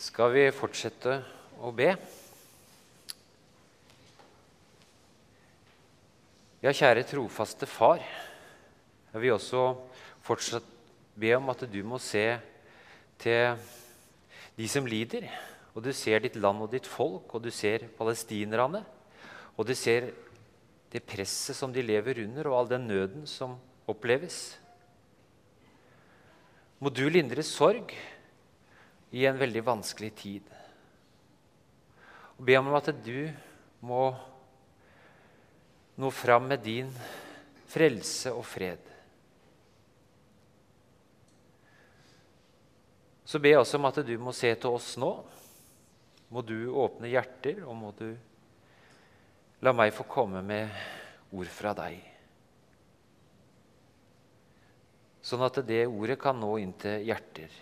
skal vi fortsette å be. Ja, kjære trofaste Far. Jeg vil også fortsatt be om at du må se til de som lider. Og du ser ditt land og ditt folk, og du ser palestinerne. Og du ser det presset som de lever under, og all den nøden som oppleves. Må du lindre sorg i en veldig vanskelig tid. Og be om at du må nå fram med din frelse og fred. Så jeg også om at du må se til oss nå. Må du åpne hjerter, og må du la meg få komme med ord fra deg. Sånn at det ordet kan nå inn til hjerter.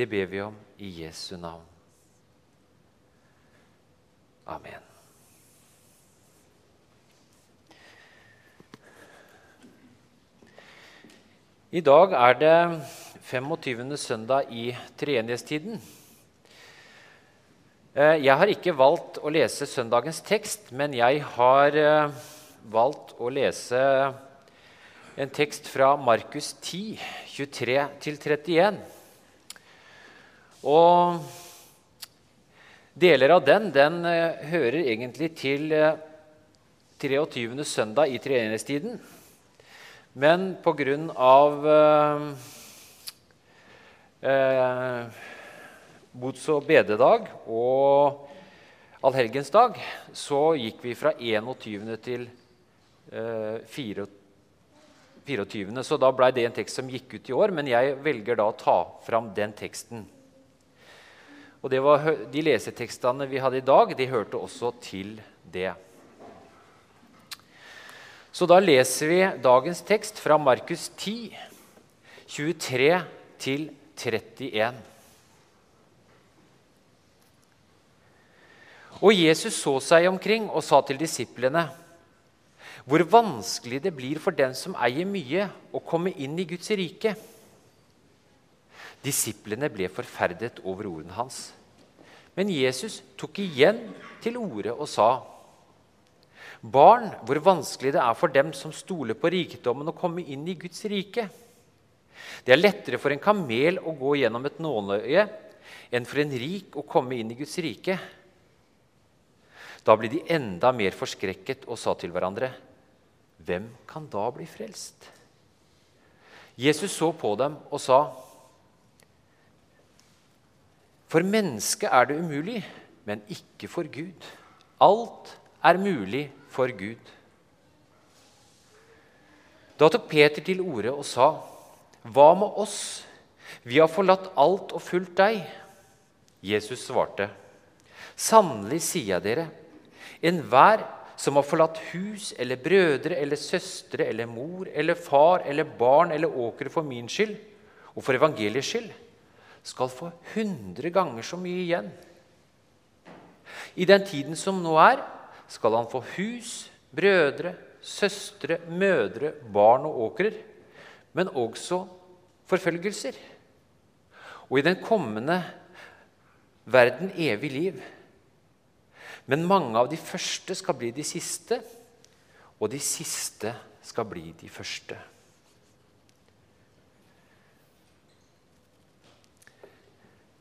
Det ber vi om i Jesu navn. Amen. I dag er det 25. søndag i treenighetstiden. Eh, jeg har ikke valgt å lese søndagens tekst, men jeg har eh, valgt å lese en tekst fra Markus 10, 23-31. Og deler av den, den uh, hører egentlig til uh, eh, 23. søndag i treenighetstiden. Men pga. Eh, uh, bots- og bededag og allhelgensdag så gikk vi fra 21. til eh, 24. 24. Så da blei det en tekst som gikk ut i år, men jeg velger da å ta fram den teksten. Og var, De lesetekstene vi hadde i dag, de hørte også til det. Så da leser vi dagens tekst fra Markus 10, 23 til 31. Og Jesus så seg omkring og sa til disiplene.: hvor vanskelig det blir for den som eier mye, å komme inn i Guds rike. Disiplene ble forferdet over ordene hans. Men Jesus tok igjen til orde og sa.: Barn, hvor vanskelig det er for dem som stoler på rikdommen, å komme inn i Guds rike. Det er lettere for en kamel å gå gjennom et nåløye enn for en rik å komme inn i Guds rike. Da ble de enda mer forskrekket og sa til hverandre.: hvem kan da bli frelst? Jesus så på dem og sa, For mennesket er det umulig, men ikke for Gud. Alt er mulig for Gud. Da tok Peter til orde og sa, Hva med oss? Vi har forlatt alt og fulgt deg. Jesus svarte, Sannelig sier jeg dere, enhver som har forlatt hus eller brødre eller søstre eller mor eller far eller barn eller åkre for min skyld og for evangeliets skyld, skal få hundre ganger så mye igjen. I den tiden som nå er, skal han få hus, brødre, søstre, mødre, barn og åkrer, men også forfølgelser. Og i den kommende verden evig liv. Men mange av de første skal bli de siste, og de siste skal bli de første.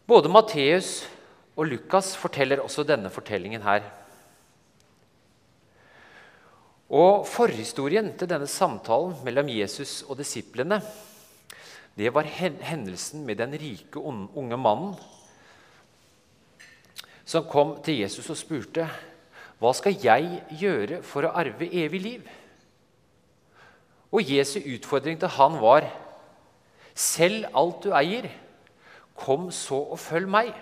Både Matteus og Lukas forteller også denne fortellingen her. Og Forhistorien til denne samtalen mellom Jesus og disiplene det var hendelsen med den rike, unge mannen som kom til Jesus og spurte, 'Hva skal jeg gjøre for å arve evig liv?' Og Jesu utfordring til han var, selv alt du eier, kom så og følg meg.'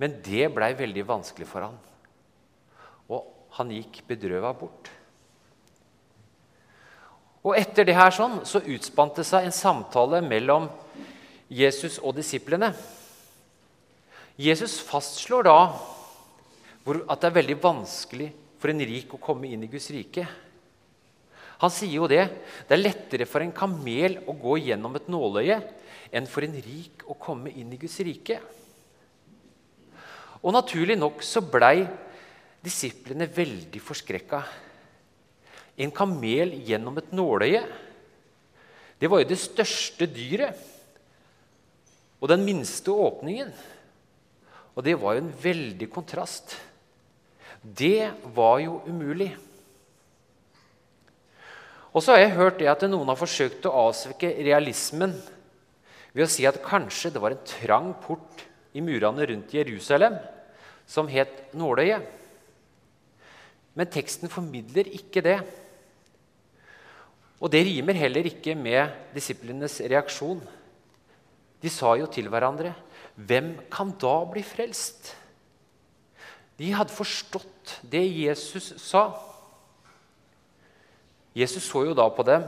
Men det blei veldig vanskelig for han, og han gikk bedrøva bort. Og Etter det her sånn, så utspant det seg en samtale mellom Jesus og disiplene. Jesus fastslår da at det er veldig vanskelig for en rik å komme inn i Guds rike. Han sier jo det. Det er lettere for en kamel å gå gjennom et nåløye enn for en rik å komme inn i Guds rike. Og naturlig nok så blei disiplene veldig forskrekka. En kamel gjennom et nåløye, det var jo det største dyret. Og den minste åpningen. Og det var jo en veldig kontrast. Det var jo umulig. Og så har jeg hørt det at noen har forsøkt å avsvekke realismen ved å si at kanskje det var en trang port i murene rundt Jerusalem som het Nåløyet. Men teksten formidler ikke det. Og det rimer heller ikke med disiplenes reaksjon. De sa jo til hverandre, 'Hvem kan da bli frelst?' De hadde forstått det Jesus sa. Jesus så jo da på dem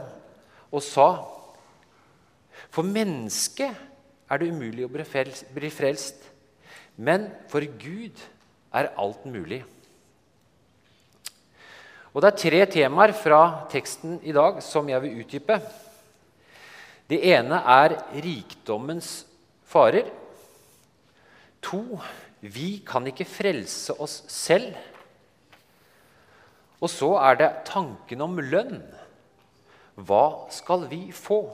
og sa, 'For mennesket er det umulig å bli frelst, men for Gud er alt mulig.' Og Det er tre temaer fra teksten i dag som jeg vil utdype. Det ene er rikdommens farer. To vi kan ikke frelse oss selv. Og så er det tanken om lønn. Hva skal vi få?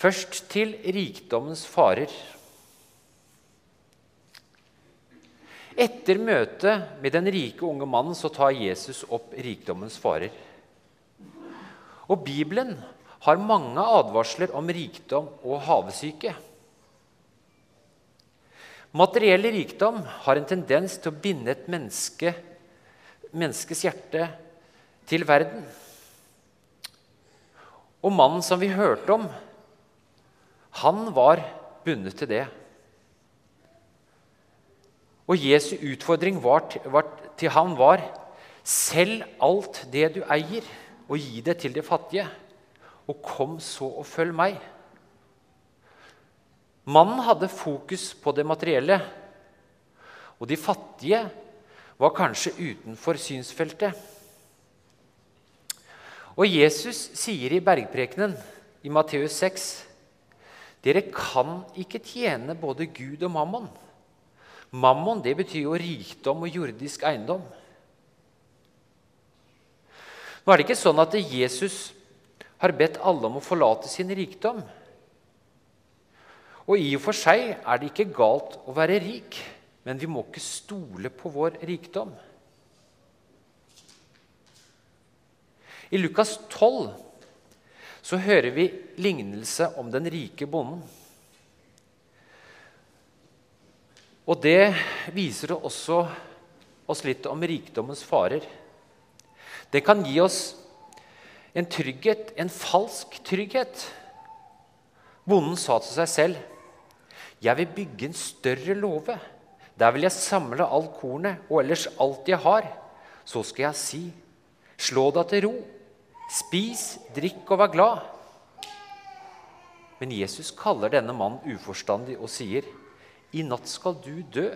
Først til rikdommens farer. Etter møtet med den rike unge mannen så tar Jesus opp rikdommens farer. Og Bibelen har mange advarsler om rikdom og havesyke. Materiell rikdom har en tendens til å binde et menneske, menneskes hjerte til verden. Og mannen som vi hørte om, han var bundet til det. Og Jesu utfordring var, var, til ham var Selg alt det du eier, og gi det til de fattige. Og kom så og følg meg. Mannen hadde fokus på det materielle, og de fattige var kanskje utenfor synsfeltet. Og Jesus sier i bergprekenen i Matteus 6.: Dere kan ikke tjene både Gud og mammon. Mammon det betyr jo rikdom og jordisk eiendom. Nå er det ikke sånn at Jesus har bedt alle om å forlate sin rikdom. Og i og for seg er det ikke galt å være rik, men vi må ikke stole på vår rikdom. I Lukas 12 så hører vi lignelse om den rike bonden. Og det viser også oss litt om rikdommens farer. Det kan gi oss en trygghet, en falsk trygghet. Bonden sa til seg selv, 'Jeg vil bygge en større låve.' 'Der vil jeg samle alt kornet og ellers alt jeg har.' 'Så skal jeg si, slå deg til ro. Spis, drikk og vær glad.' Men Jesus kaller denne mannen uforstandig og sier, i natt skal du dø.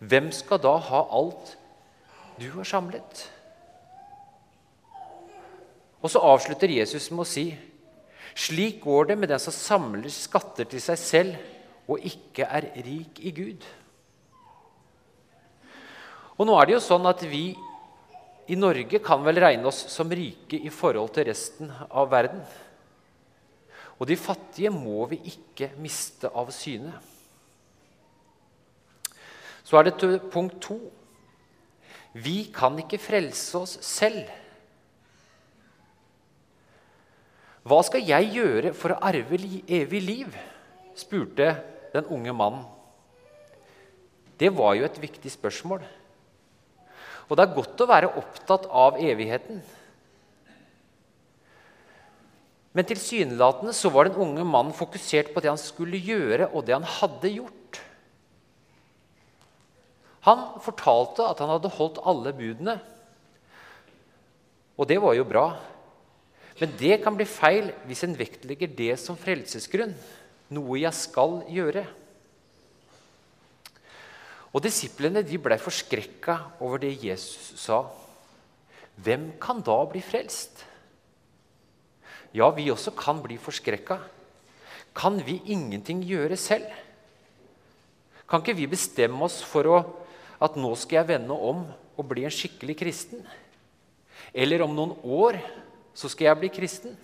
Hvem skal da ha alt du har samlet? Og så avslutter Jesus med å si slik går det med den som samler skatter til seg selv og ikke er rik i Gud. Og nå er det jo sånn at vi i Norge kan vel regne oss som rike i forhold til resten av verden. Og de fattige må vi ikke miste av syne. Så er det punkt to. Vi kan ikke frelse oss selv. Hva skal jeg gjøre for å arve evig liv? spurte den unge mannen. Det var jo et viktig spørsmål. Og det er godt å være opptatt av evigheten. Men tilsynelatende så var den unge mannen fokusert på det han skulle gjøre, og det han hadde gjort. Han fortalte at han hadde holdt alle budene. Og det var jo bra. Men det kan bli feil hvis en vektlegger det som frelsesgrunn. Noe jeg skal gjøre. Og Disiplene de ble forskrekka over det Jesus sa. Hvem kan da bli frelst? Ja, vi også kan bli forskrekka. kan vi ingenting gjøre selv. Kan ikke vi bestemme oss for å, at nå skal jeg vende om og bli en skikkelig kristen? Eller om noen år så skal jeg bli kristen?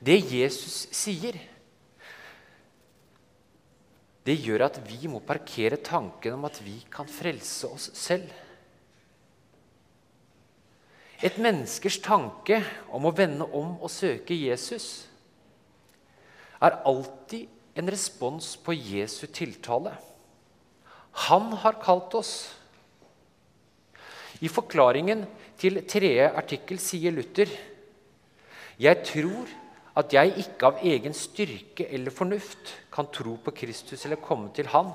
Det Jesus sier, det gjør at vi må parkere tanken om at vi kan frelse oss selv. Et menneskers tanke om å vende om og søke Jesus er alltid en respons på Jesu tiltale. Han har kalt oss. I forklaringen til tredje artikkel sier Luther jeg tror at jeg ikke av egen styrke eller fornuft kan tro på Kristus eller komme til Han,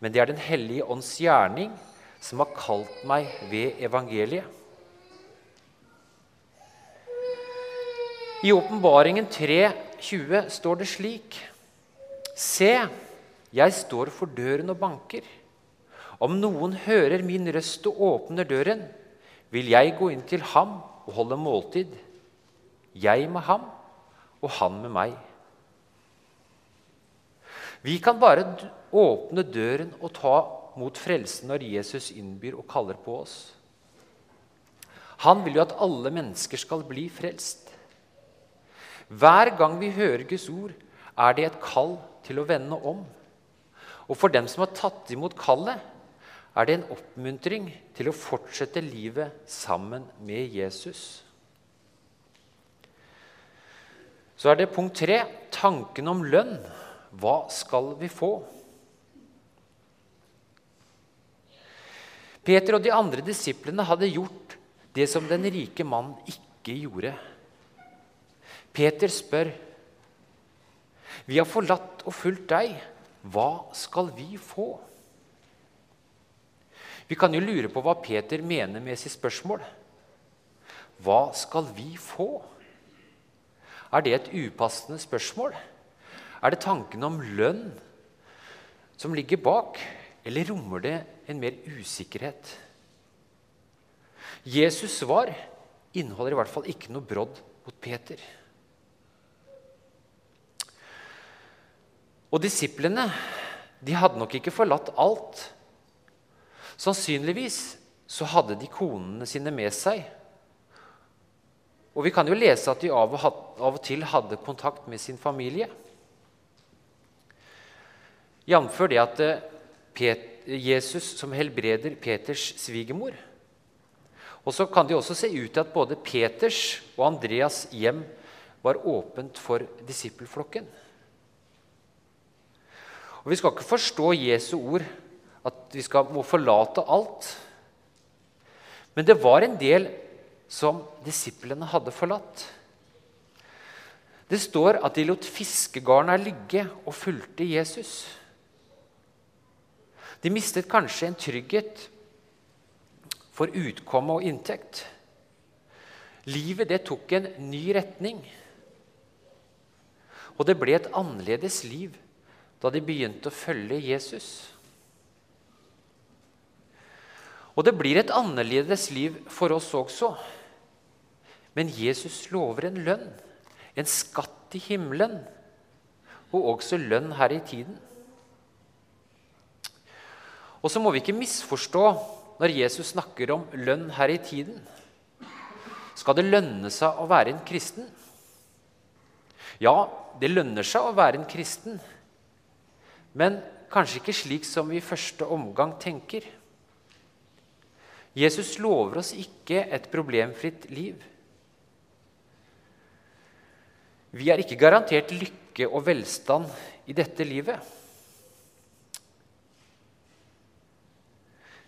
men det er Den hellige ånds gjerning som har kalt meg ved evangeliet. I Åpenbaringen 3,20 står det slik.: Se, jeg står for døren og banker. Om noen hører min røst og åpner døren, vil jeg gå inn til ham og holde måltid, jeg med ham og han med meg. Vi kan bare åpne døren og ta mot frelsen når Jesus innbyr og kaller på oss. Han vil jo at alle mennesker skal bli frelst. Hver gang vi hører Guds ord, er det et kall til å vende om. Og for dem som har tatt imot kallet, er det en oppmuntring til å fortsette livet sammen med Jesus. Så er det punkt tre tanken om lønn. Hva skal vi få? Peter og de andre disiplene hadde gjort det som den rike mannen ikke gjorde. Peter spør, 'Vi har forlatt og fulgt deg. Hva skal vi få?' Vi kan jo lure på hva Peter mener med sitt spørsmål. Hva skal vi få? Er det et upassende spørsmål? Er det tanken om lønn som ligger bak, eller rommer det en mer usikkerhet? Jesus' svar inneholder i hvert fall ikke noe brodd mot Peter. Og disiplene de hadde nok ikke forlatt alt. Sannsynligvis så hadde de konene sine med seg og vi kan jo lese at de av og, til hadde kontakt med sin familie. Jf. det at eh, Jesus som helbreder Peters svigermor. Og så kan det også se ut til at både Peters og Andreas hjem var åpent for disippelflokken. Og Vi skal ikke forstå Jesu ord at vi skal, må forlate alt. Men det var en del som disiplene hadde forlatt. Det står at de lot fiskegarna ligge og fulgte Jesus. De mistet kanskje en trygghet for utkomme og inntekt. Livet det tok en ny retning. Og det ble et annerledes liv da de begynte å følge Jesus. Og det blir et annerledes liv for oss også men Jesus lover en lønn, en skatt i himmelen, og også lønn her i tiden. Og så må vi ikke misforstå når Jesus snakker om lønn her i tiden. Skal det lønne seg å være en kristen? Ja, det lønner seg å være en kristen, men kanskje ikke slik som vi i første omgang tenker. Jesus lover oss ikke et problemfritt liv. Vi er ikke garantert lykke og velstand i dette livet.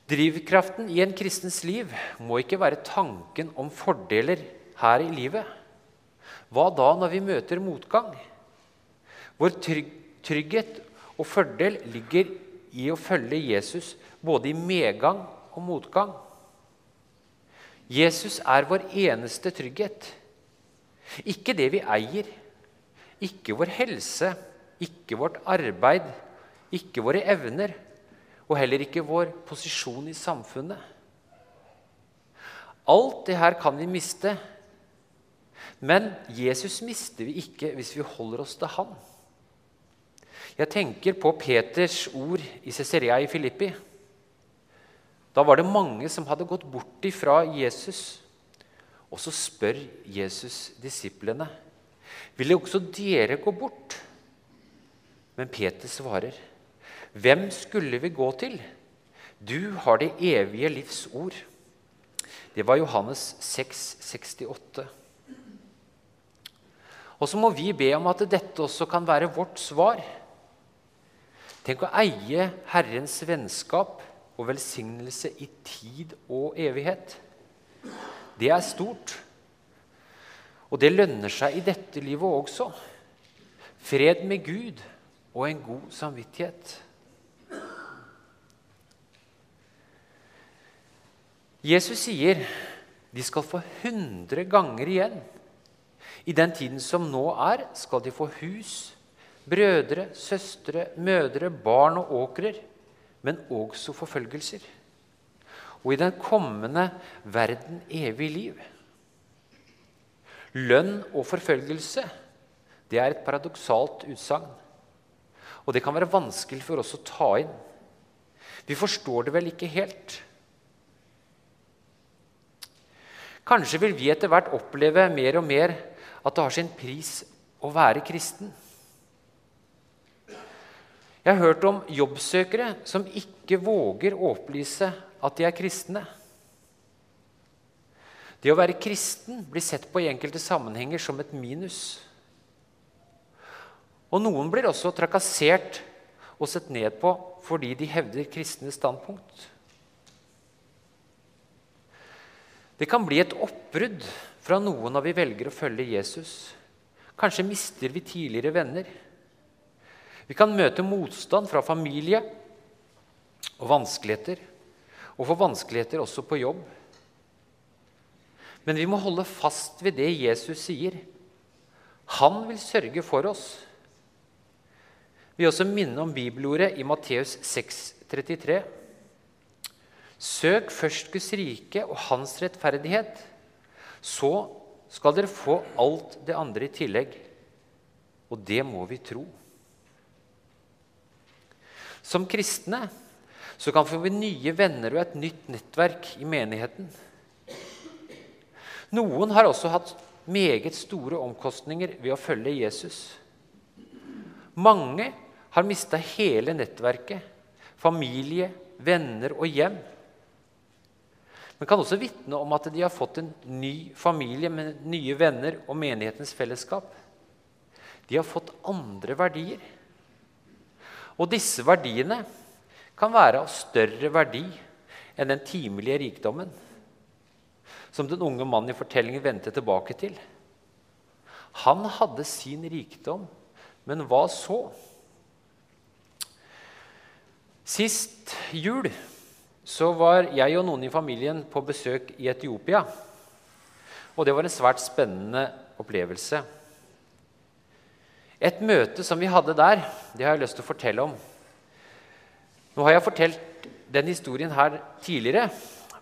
Drivkraften i en kristens liv må ikke være tanken om fordeler her i livet. Hva da når vi møter motgang? Vår trygghet og fordel ligger i å følge Jesus både i medgang og motgang. Jesus er vår eneste trygghet. Ikke det vi eier, ikke vår helse, ikke vårt arbeid, ikke våre evner, og heller ikke vår posisjon i samfunnet. Alt det her kan vi miste. Men Jesus mister vi ikke hvis vi holder oss til han. Jeg tenker på Peters ord i Cesarea i Filippi. Da var det mange som hadde gått bort ifra Jesus. Og så spør Jesus disiplene vil også dere gå bort. Men Peter svarer, hvem skulle vi gå til? Du har det evige livs ord. Det var Johannes 6, 68. Og så må vi be om at dette også kan være vårt svar. Tenk å eie Herrens vennskap og velsignelse i tid og evighet. Det er stort. Og det lønner seg i dette livet også. Fred med Gud og en god samvittighet. Jesus sier de skal få hundre ganger igjen. I den tiden som nå er, skal de få hus, brødre, søstre, mødre, barn og åkrer, men også forfølgelser. Og i den kommende verden evig liv. Lønn og forfølgelse det er et paradoksalt utsagn. Og det kan være vanskelig for oss å ta inn. Vi forstår det vel ikke helt. Kanskje vil vi etter hvert oppleve mer og mer at det har sin pris å være kristen. Jeg har hørt om jobbsøkere som ikke våger å opplyse at de er kristne. Det å være kristen blir sett på i enkelte sammenhenger som et minus. Og noen blir også trakassert og sett ned på fordi de hevder kristne standpunkt. Det kan bli et oppbrudd fra noen når vi velger å følge Jesus. Kanskje mister vi tidligere venner. Vi kan møte motstand fra familie og vanskeligheter, og får vanskeligheter også på jobb. Men vi må holde fast ved det Jesus sier. Han vil sørge for oss. Vi vil også minne om bibelordet i Matteus 6, 33. Søk først Guds rike og hans rettferdighet, så skal dere få alt det andre i tillegg. Og det må vi tro. Som kristne så kan vi få nye venner og et nytt nettverk i menigheten. Noen har også hatt meget store omkostninger ved å følge Jesus. Mange har mista hele nettverket, familie, venner og hjem. Men kan også vitne om at de har fått en ny familie med nye venner og menighetens fellesskap. De har fått andre verdier. Og disse verdiene kan være av større verdi enn den timelige rikdommen som den unge mannen i fortellingen vendte tilbake til. Han hadde sin rikdom, men hva så? Sist jul så var jeg og noen i familien på besøk i Etiopia. Og det var en svært spennende opplevelse. Et møte som vi hadde der, det har jeg lyst til å fortelle om. Nå har jeg fortalt den historien her tidligere,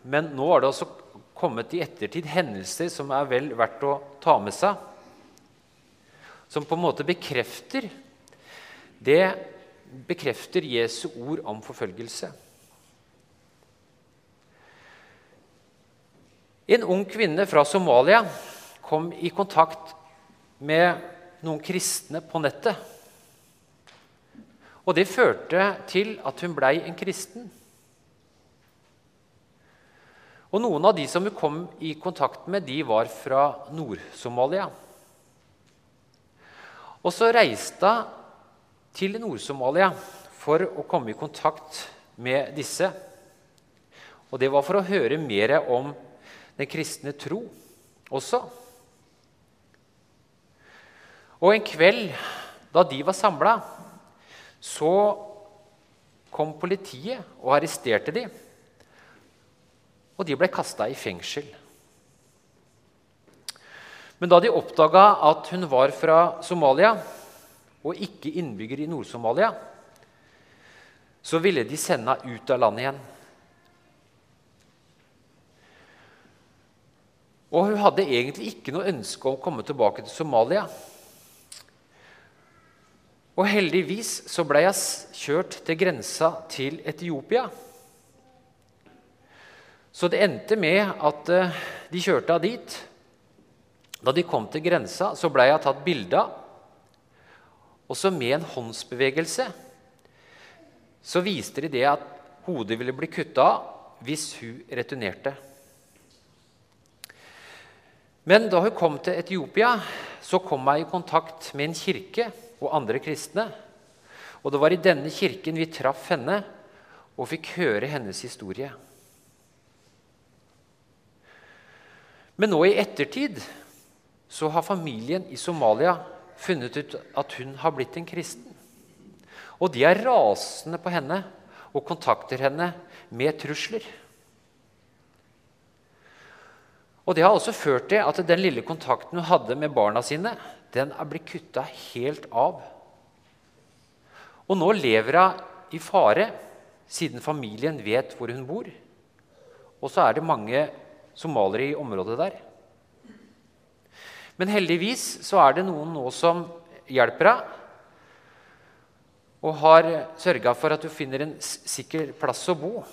men nå er det også kommet i ettertid hendelser som er vel verdt å ta med seg. Som på en måte bekrefter det bekrefter Jesu ord om forfølgelse. En ung kvinne fra Somalia kom i kontakt med noen kristne på nettet. Og det førte til at hun blei en kristen. Og Noen av de som hun kom i kontakt med, de var fra Nord-Somalia. Og så reiste hun til Nord-Somalia for å komme i kontakt med disse. Og det var for å høre mer om den kristne tro også. Og en kveld da de var samla, så kom politiet og arresterte dem og de ble kasta i fengsel. Men da de oppdaga at hun var fra Somalia og ikke innbygger i Nord-Somalia, så ville de sende henne ut av landet igjen. Og hun hadde egentlig ikke noe ønske om å komme tilbake til Somalia. Og heldigvis så ble jeg kjørt til grensa til Etiopia. Så det endte med at eh, de kjørte av dit. Da de kom til grensa, så ble jeg tatt bilde av. Og så med en håndsbevegelse så viste de det at hodet ville bli kutta av hvis hun returnerte. Men da hun kom til Etiopia, så kom jeg i kontakt med en kirke og andre kristne. Og det var i denne kirken vi traff henne og fikk høre hennes historie. Men nå i ettertid så har familien i Somalia funnet ut at hun har blitt en kristen. Og de er rasende på henne og kontakter henne med trusler. Og Det har også ført til at den lille kontakten hun hadde med barna sine, den er blitt kutta helt av. Og nå lever hun i fare, siden familien vet hvor hun bor. Og så er det mange somaliere i området der. Men heldigvis så er det noen nå som hjelper henne, og har sørga for at du finner en sikker plass å bo.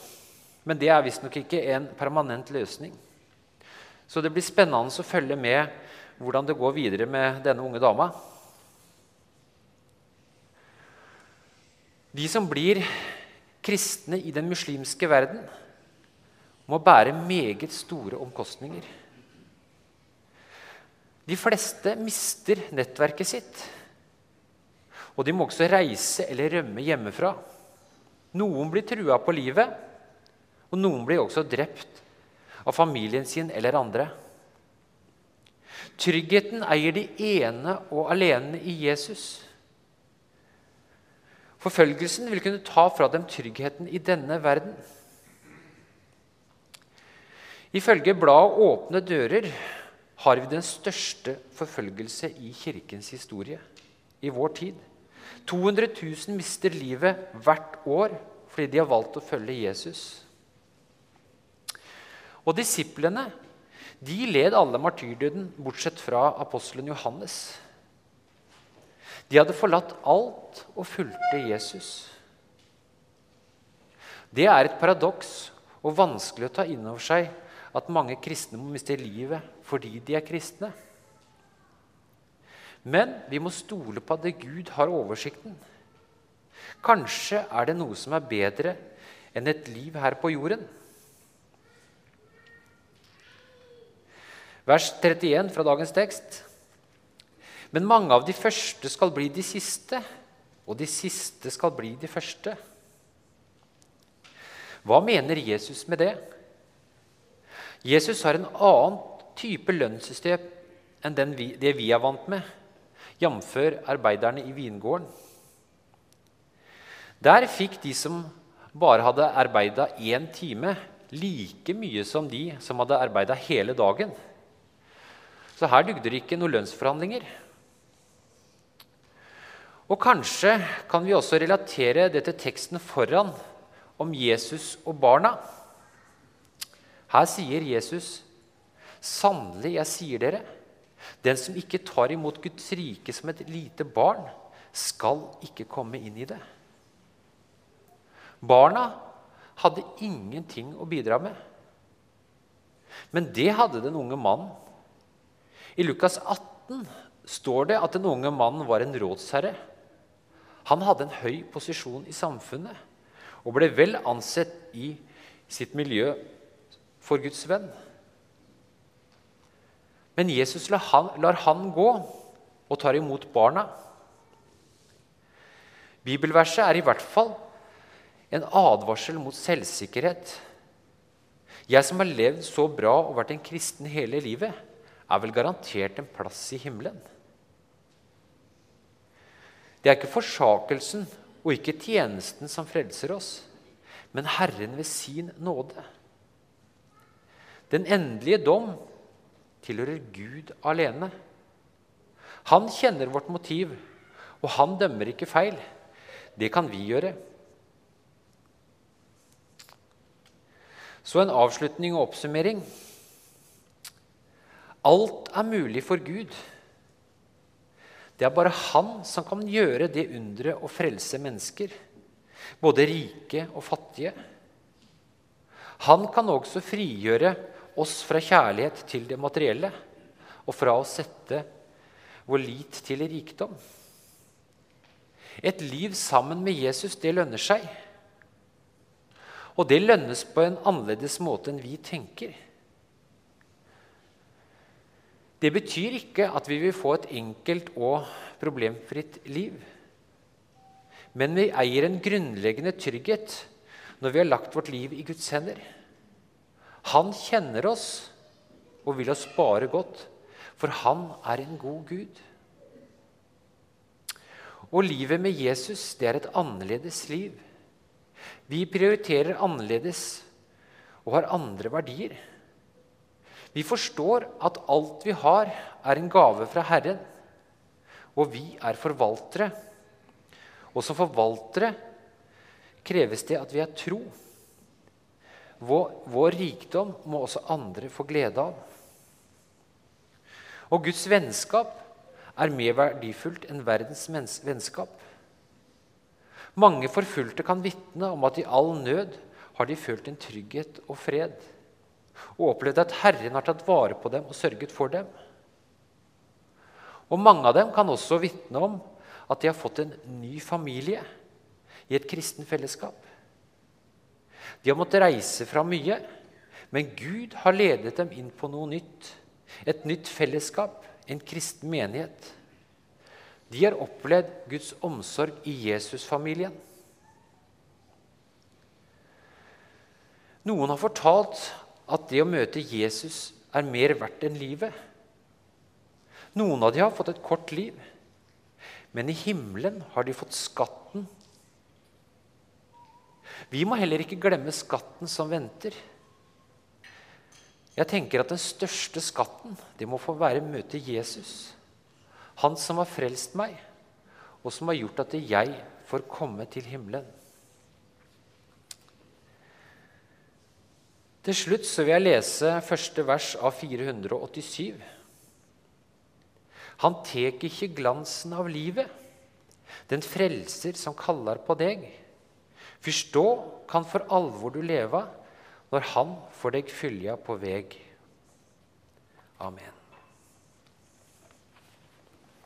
Men det er visstnok ikke en permanent løsning. Så det blir spennende å følge med hvordan det går videre med denne unge dama. De som blir kristne i den muslimske verden, må bære meget store omkostninger. De fleste mister nettverket sitt. Og de må også reise eller rømme hjemmefra. Noen blir trua på livet, og noen blir også drept av familien sin eller andre. Tryggheten eier de ene og alene i Jesus. Forfølgelsen vil kunne ta fra dem tryggheten i denne verden. Ifølge bladet 'Åpne dører' har vi den største forfølgelse i kirkens historie i vår tid. 200 000 mister livet hvert år fordi de har valgt å følge Jesus. Og disiplene de led alle martyrdøden, bortsett fra apostelen Johannes. De hadde forlatt alt og fulgte Jesus. Det er et paradoks og vanskelig å ta inn over seg at mange kristne må miste livet fordi de er kristne. Men vi må stole på at Gud har oversikten. Kanskje er det noe som er bedre enn et liv her på jorden. Vers 31 fra dagens tekst. Men mange av de første skal bli de siste, og de siste skal bli de første. Hva mener Jesus med det? Jesus har en annen type lønnssystem enn vi, det vi er vant med, jf. arbeiderne i vingården. Der fikk de som bare hadde arbeida én time, like mye som de som hadde arbeida hele dagen. Så her dugde det ikke noen lønnsforhandlinger. Og kanskje kan vi også relatere det til teksten foran om Jesus og barna. Her sier Jesus, 'Sannelig, jeg sier dere:" Den som ikke tar imot Guds rike som et lite barn, skal ikke komme inn i det. Barna hadde ingenting å bidra med. Men det hadde den unge mannen i Lukas 18 står det at den unge mannen var en rådsherre. Han hadde en høy posisjon i samfunnet og ble vel ansett i sitt miljø for Guds venn. Men Jesus lar han, lar han gå og tar imot barna. Bibelverset er i hvert fall en advarsel mot selvsikkerhet. Jeg som har levd så bra og vært en kristen hele livet, er vel garantert en plass i himmelen. Det er ikke forsakelsen og ikke tjenesten som frelser oss, men Herren ved sin nåde. Den endelige dom tilhører Gud alene. Han kjenner vårt motiv, og han dømmer ikke feil. Det kan vi gjøre. Så en avslutning og oppsummering. Alt er mulig for Gud. Det er bare Han som kan gjøre det underet å frelse mennesker, både rike og fattige. Han kan også frigjøre oss fra kjærlighet til det materielle og fra å sette vår lit til rikdom. Et liv sammen med Jesus, det lønner seg. Og det lønnes på en annerledes måte enn vi tenker. Det betyr ikke at vi vil få et enkelt og problemfritt liv. Men vi eier en grunnleggende trygghet når vi har lagt vårt liv i Guds hender. Han kjenner oss og vil oss bare godt, for han er en god Gud. Og livet med Jesus det er et annerledes liv. Vi prioriterer annerledes og har andre verdier. Vi forstår at alt vi har, er en gave fra Herren, og vi er forvaltere. Og som forvaltere kreves det at vi er tro. Vår, vår rikdom må også andre få glede av. Og Guds vennskap er mer verdifullt enn verdens vennskap. Mange forfulgte kan vitne om at i all nød har de følt en trygghet og fred og opplevd at Herren har tatt vare på dem og sørget for dem. Og Mange av dem kan også vitne om at de har fått en ny familie i et kristen fellesskap. De har måttet reise fra mye, men Gud har ledet dem inn på noe nytt. Et nytt fellesskap, en kristen menighet. De har opplevd Guds omsorg i Jesusfamilien. Noen har fortalt at det å møte Jesus er mer verdt enn livet. Noen av de har fått et kort liv, men i himmelen har de fått skatten. Vi må heller ikke glemme skatten som venter. Jeg tenker at Den største skatten det må få være møte Jesus. Han som har frelst meg, og som har gjort at jeg får komme til himmelen. Til slutt så vil jeg lese første vers av 487. Han tek ikke glansen av livet, den frelser som kaller på deg. Fyrst da kan for alvor du leva, når Han får deg fylja på veg. Amen.